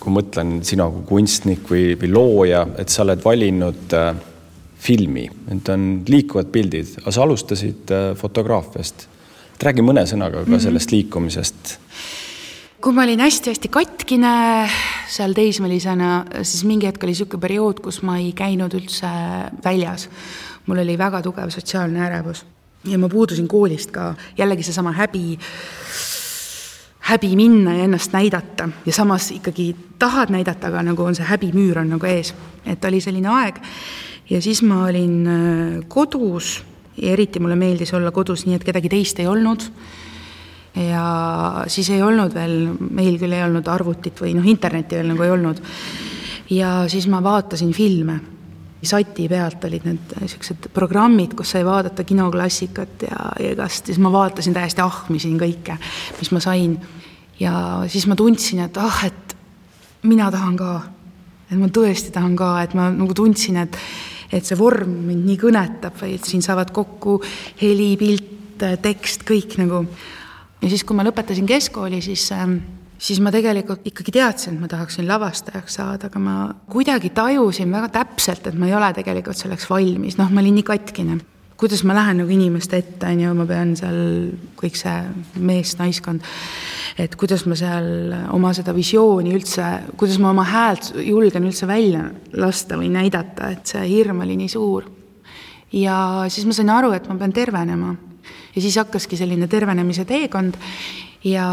kui mõtlen sina kui kunstnik või, või looja, et sa oled valinud äh, filmi, need on liikuvad pildid, aga sa alustasid äh, fotograafiast. räägi mõne sõnaga ka -hmm. sellest liikumisest. Kui ma olin hästi-hästi katkine seal teismelisena, siis mingi hetk oli niisugune periood, kus ma ei käinud üldse väljas. mul oli väga tugev sotsiaalne ärevus. Ja ma puudusin koolist ka, jällegi seesama häbi, häbi minna ja ennast näidata. Ja samas ikkagi tahad näidata, aga nagu on see häbimüür on nagu ees, et oli selline aeg ja siis ma olin äh, kodus ja eriti mulle meeldis olla kodus nii, et kedagi teist ei olnud ja siis ei olnud veel, meil küll ei olnud arvutit või noh, internetti veel nagu ei olnud. ja siis ma vaatasin filme. sati pealt olid need niisugused programmid, kus sai vaadata kinoklassikat ja, ja igast, siis ma vaatasin täiesti ahmisin kõike, mis ma sain. ja siis ma tundsin, et ah, et mina tahan ka. et ma tõesti tahan ka, et ma nagu tundsin, et et see vorm mind nii kõnetab et siin saavad kokku heli, pilt, tekst, kõik nagu ja siis, kui ma lõpetasin keskkooli, siis ähm, siis ma tegelikult ikkagi teadsin, et ma tahaksin lavastajaks saada, aga ma kuidagi tajusin väga täpselt, et ma ei ole tegelikult selleks valmis, noh, ma olin nii katkine. Kuidas ma lähen nagu inimeste ette, on ju, ma pean seal kõik see mees-naiskond, et kuidas ma seal oma seda visiooni üldse, kuidas ma oma häält julgen üldse välja lasta või näidata, et see hirm oli nii suur. ja siis ma sain aru, et ma pean tervenema ja siis hakkaski selline tervenemise teekond ja,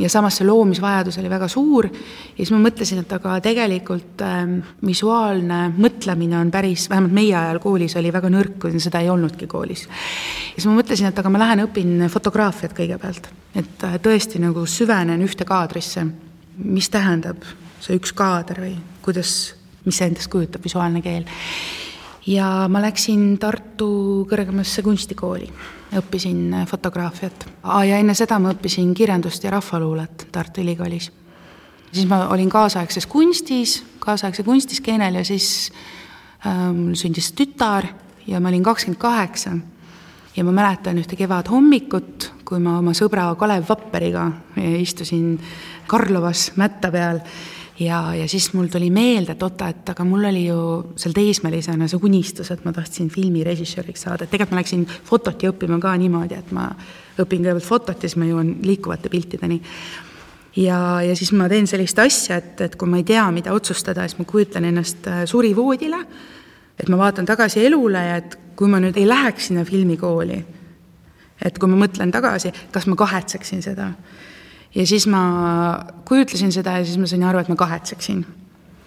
ja samas see loomisvajadus oli väga suur. Ja siis ma mõtlesin, et aga tegelikult äh, visuaalne mõtlemine on päris, vähemalt meie ajal koolis oli väga nõrk, seda ei olnudki koolis. ja siis ma mõtlesin, et aga ma lähen õpin fotograafiat kõigepealt, et äh, tõesti nagu süvenen ühte kaadrisse, mis tähendab see üks kaader või kuidas, mis see endast kujutab, visuaalne keel ja ma läksin Tartu kõrgemasse kunstikooli, õppisin fotograafiat. ja enne seda ma õppisin kirjandust ja rahvaluulet Tartu Ülikoolis. siis ma olin kaasaegses kunstis, kaasaegse kunstiskeenel ja siis äh, mul sündis tütar ja ma olin kakskümmend kaheksa. ja ma mäletan ühte kevadhommikut, kui ma oma sõbra Kalev Vapperiga istusin Karlovas mätta peal ja, ja siis mul tuli meelde, et oota, et aga mul oli ju seal teismelisena see unistus, et ma tahtsin filmirežissööriks saada, et tegelikult ma läksin fototi õppima ka niimoodi, et ma õpin kõigepealt fotot ja siis ma jõuan liikuvate piltideni ja, ja siis ma teen sellist asja, et, et kui ma ei tea, mida otsustada, siis ma kujutan ennast äh, surivoodile, et ma vaatan tagasi elule ja et kui ma nüüd ei läheks sinna filmikooli, et kui ma mõtlen tagasi, kas ma kahetseksin seda. Ja siis ma kujutlesin seda ja siis ma sain aru, et ma kahetseksin.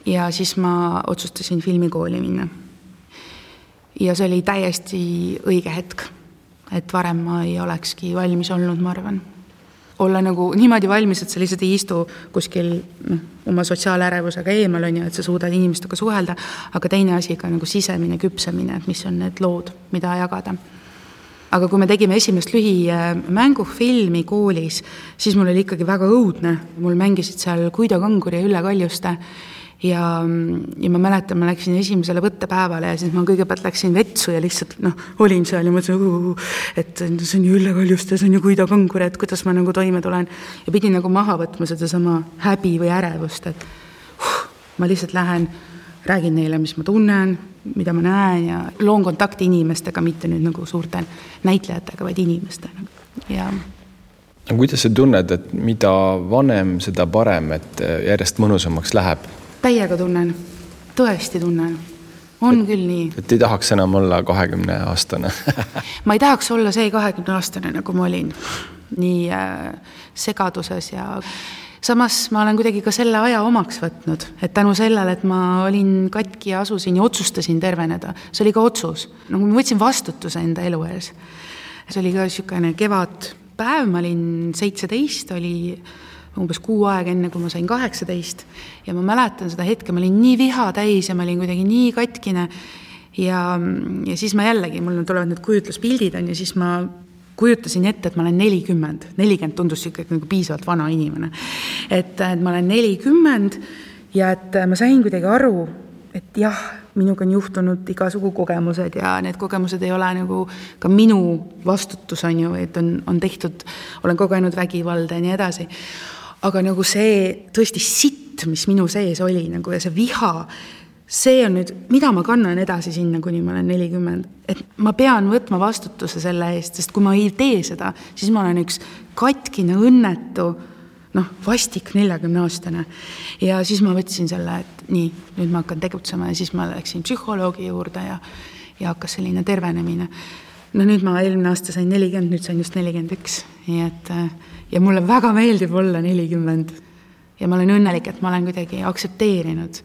ja siis ma otsustasin filmikooli minna. ja see oli täiesti õige hetk, et varem ma ei olekski valmis olnud, ma arvan olla nagu niimoodi valmis, et sa lihtsalt ei istu kuskil noh, oma sotsiaalärevusega eemal, on ju, et sa suudad inimestega suhelda, aga teine asi ka nagu sisemine küpsemine, et mis on need lood, mida jagada. Aga kui me tegime esimest lühimängufilmi koolis, siis mul oli ikkagi väga õudne, mul mängisid seal Guido Kangur ja Ülle Kaljuste ja, ja ma mäletan, ma läksin esimesele võttepäevale ja siis ma kõigepealt läksin vetsu ja lihtsalt noh, olin seal ja mõtlesin, et see on ju Ülle Kaljuste, see on ju Guido Kangur, et kuidas ma nagu toime tulen. ja pidin nagu maha võtma sedasama häbi või ärevust, et uh, ma lihtsalt lähen, räägin neile, mis ma tunnen, mida ma näen ja loon kontakti inimestega, mitte nüüd nagu suurte näitlejatega, vaid inimestega ja no kuidas sa tunned, et mida vanem, seda parem, et järjest mõnusamaks läheb? täiega tunnen, tõesti tunnen. On et, küll nii. et ei tahaks enam olla kahekümne aastane [LAUGHS] ma ei tahaks olla see kahekümne aastane, nagu ma olin, nii äh, segaduses ja samas ma olen kuidagi ka selle aja omaks võtnud, et tänu sellele, et ma olin katki ja asusin ja otsustasin terveneda, see oli ka otsus, nagu ma võtsin vastutuse enda elu ees. see oli ka niisugune kevadpäev, ma olin seitseteist, oli umbes kuu aega enne, kui ma sain kaheksateist ja ma mäletan seda hetke, ma olin nii viha täis ja ma olin kuidagi nii katkine. ja, ja siis ma jällegi, mul tulevad need kujutluspildid on ju, siis ma kujutasin ette, et ma olen nelikümmend, nelikümmend tundus niisugune nagu piisavalt vana inimene. et, et ma olen nelikümmend ja et ma sain kuidagi aru, et jah, minuga on juhtunud igasugu kogemused ja need kogemused ei ole nagu ka minu vastutus, on ju, et on, on tehtud, olen kogenud vägivalda ja nii edasi aga nagu see tõesti sitt, mis minu sees oli nagu ja see viha, see on nüüd, mida ma kannan edasi sinna, kuni ma olen nelikümmend. et ma pean võtma vastutuse selle eest, sest kui ma ei tee seda, siis ma olen üks katkine, õnnetu, noh, vastik neljakümneaastane. ja siis ma võtsin selle, et nii, nüüd ma hakkan tegutsema ja siis ma läksin psühholoogi juurde ja, ja hakkas selline tervenemine. no nüüd ma eelmine aasta sain nelikümmend, nüüd sain just nelikümmend üks, nii et ja mulle väga meeldib olla nelikümmend. ja ma olen õnnelik, et ma olen kuidagi aktsepteerinud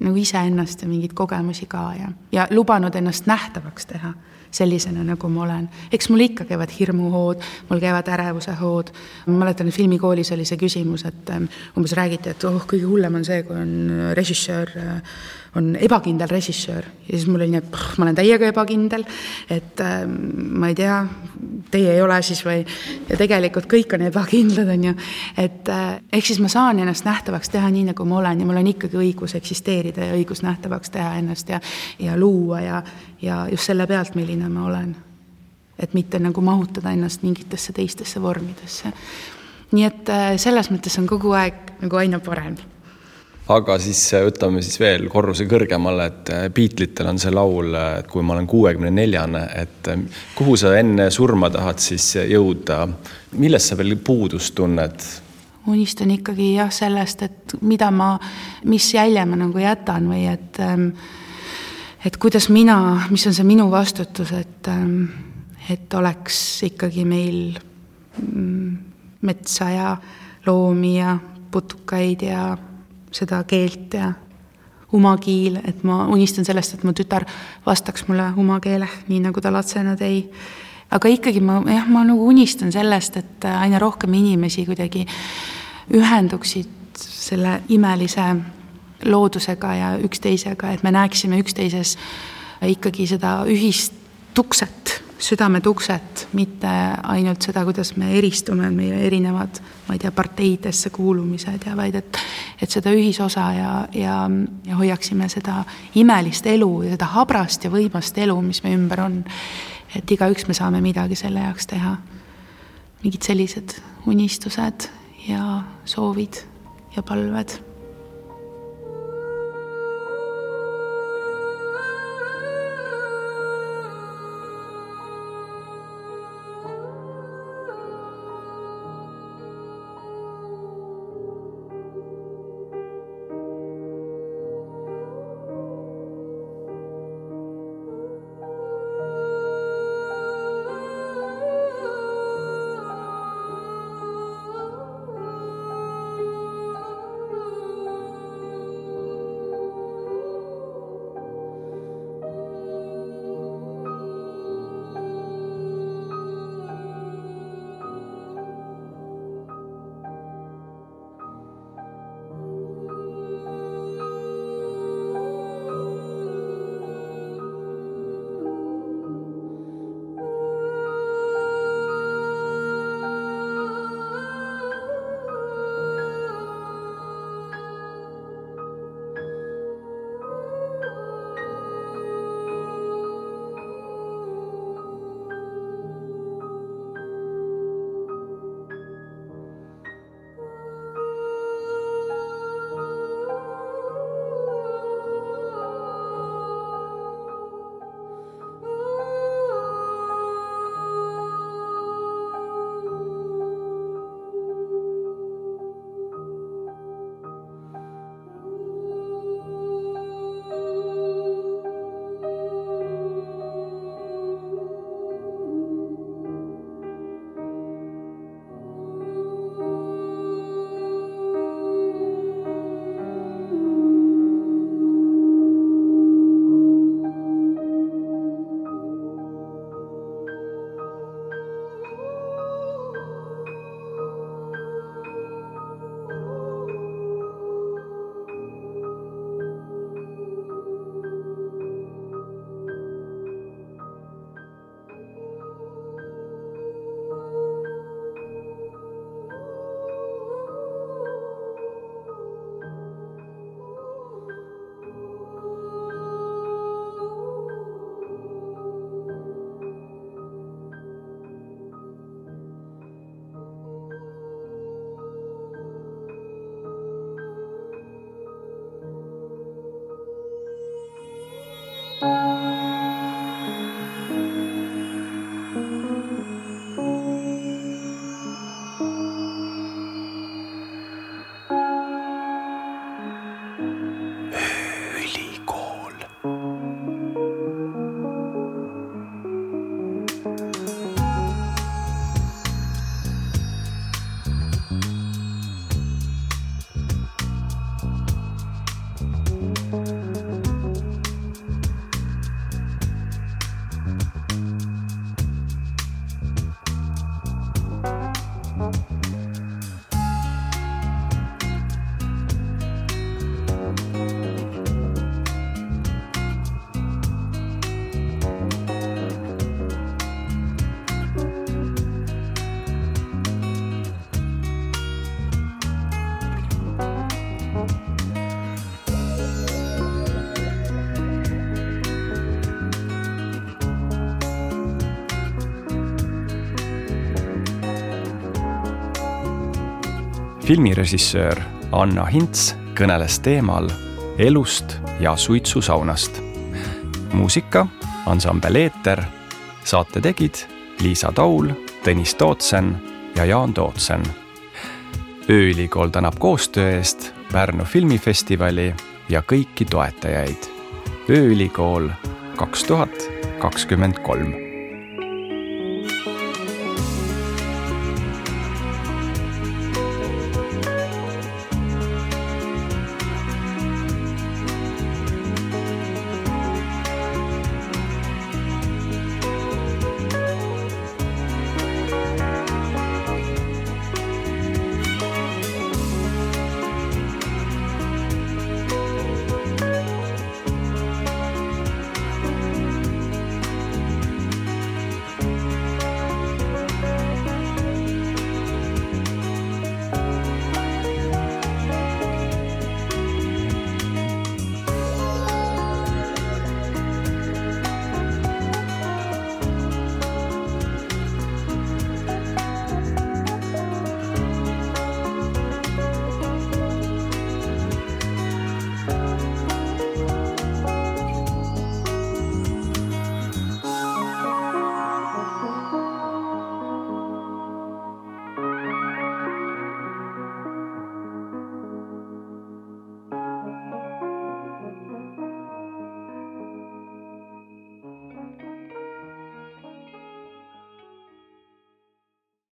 nagu iseennast ja mingeid kogemusi ka ja, ja lubanud ennast nähtavaks teha sellisena, nagu ma olen. eks mul ikka käivad hirmuhood, mul käivad ärevuse hood. ma mäletan, et filmikoolis oli see küsimus, et ähm, umbes räägiti, et oh, kõige hullem on see, kui on režissöör äh, on ebakindel režissöör ja siis mul oli nii, et ma olen täiega ebakindel, et äh, ma ei tea, teie ei ole siis või, ja tegelikult kõik on ebakindlad, on ju, et äh, ehk siis ma saan ennast nähtavaks teha nii, nagu ma olen ja mul on ikkagi õigus eksisteerida ja õigus nähtavaks teha ennast ja, ja luua ja, ja just selle pealt, milline ma olen. et mitte nagu mahutada ennast mingitesse teistesse vormidesse. nii et äh, selles mõttes on kogu aeg nagu aina parem aga siis äh, võtame siis veel korruse kõrgemale, et äh, Beatlitel on see laul, äh, et kui ma olen kuuekümne neljane, et kuhu sa enne surma tahad siis jõuda, millest sa veel puudust tunned? unistan ikkagi jah sellest, et mida ma, mis jälje ma nagu jätan või et ähm, et kuidas mina, mis on see minu vastutus, et ähm, et oleks ikkagi meil mm, metsa ja loomi ja putukaid ja seda keelt ja umakiil, et ma unistan sellest, et mu tütar vastaks mulle umakeele, nii nagu ta lapsena tei. aga ikkagi ma jah, ma nagu unistan sellest, et aina rohkem inimesi kuidagi ühenduksid selle imelise loodusega ja üksteisega, et me näeksime üksteises ikkagi seda ühist tukset südametukset, mitte ainult seda, kuidas me eristume, meie erinevad, ma ei tea, parteidesse kuulumised ja vaid et, et seda ühisosa ja, ja, ja hoiaksime seda imelist elu ja seda habrast ja võimast elu, mis meie ümber on. et igaüks me saame midagi selle jaoks teha. mingid sellised unistused ja soovid ja palved filmirežissöör Anna Hints kõneles teemal elust ja suitsusaunast. muusika, ansambel Eeter, saate tegid Liisa Taul, Tõnis Tootsen ja Jaan Tootsen. ööülikool tänab koostöö eest Pärnu filmifestivali ja kõiki toetajaid. ööülikool kaks tuhat kakskümmend kolm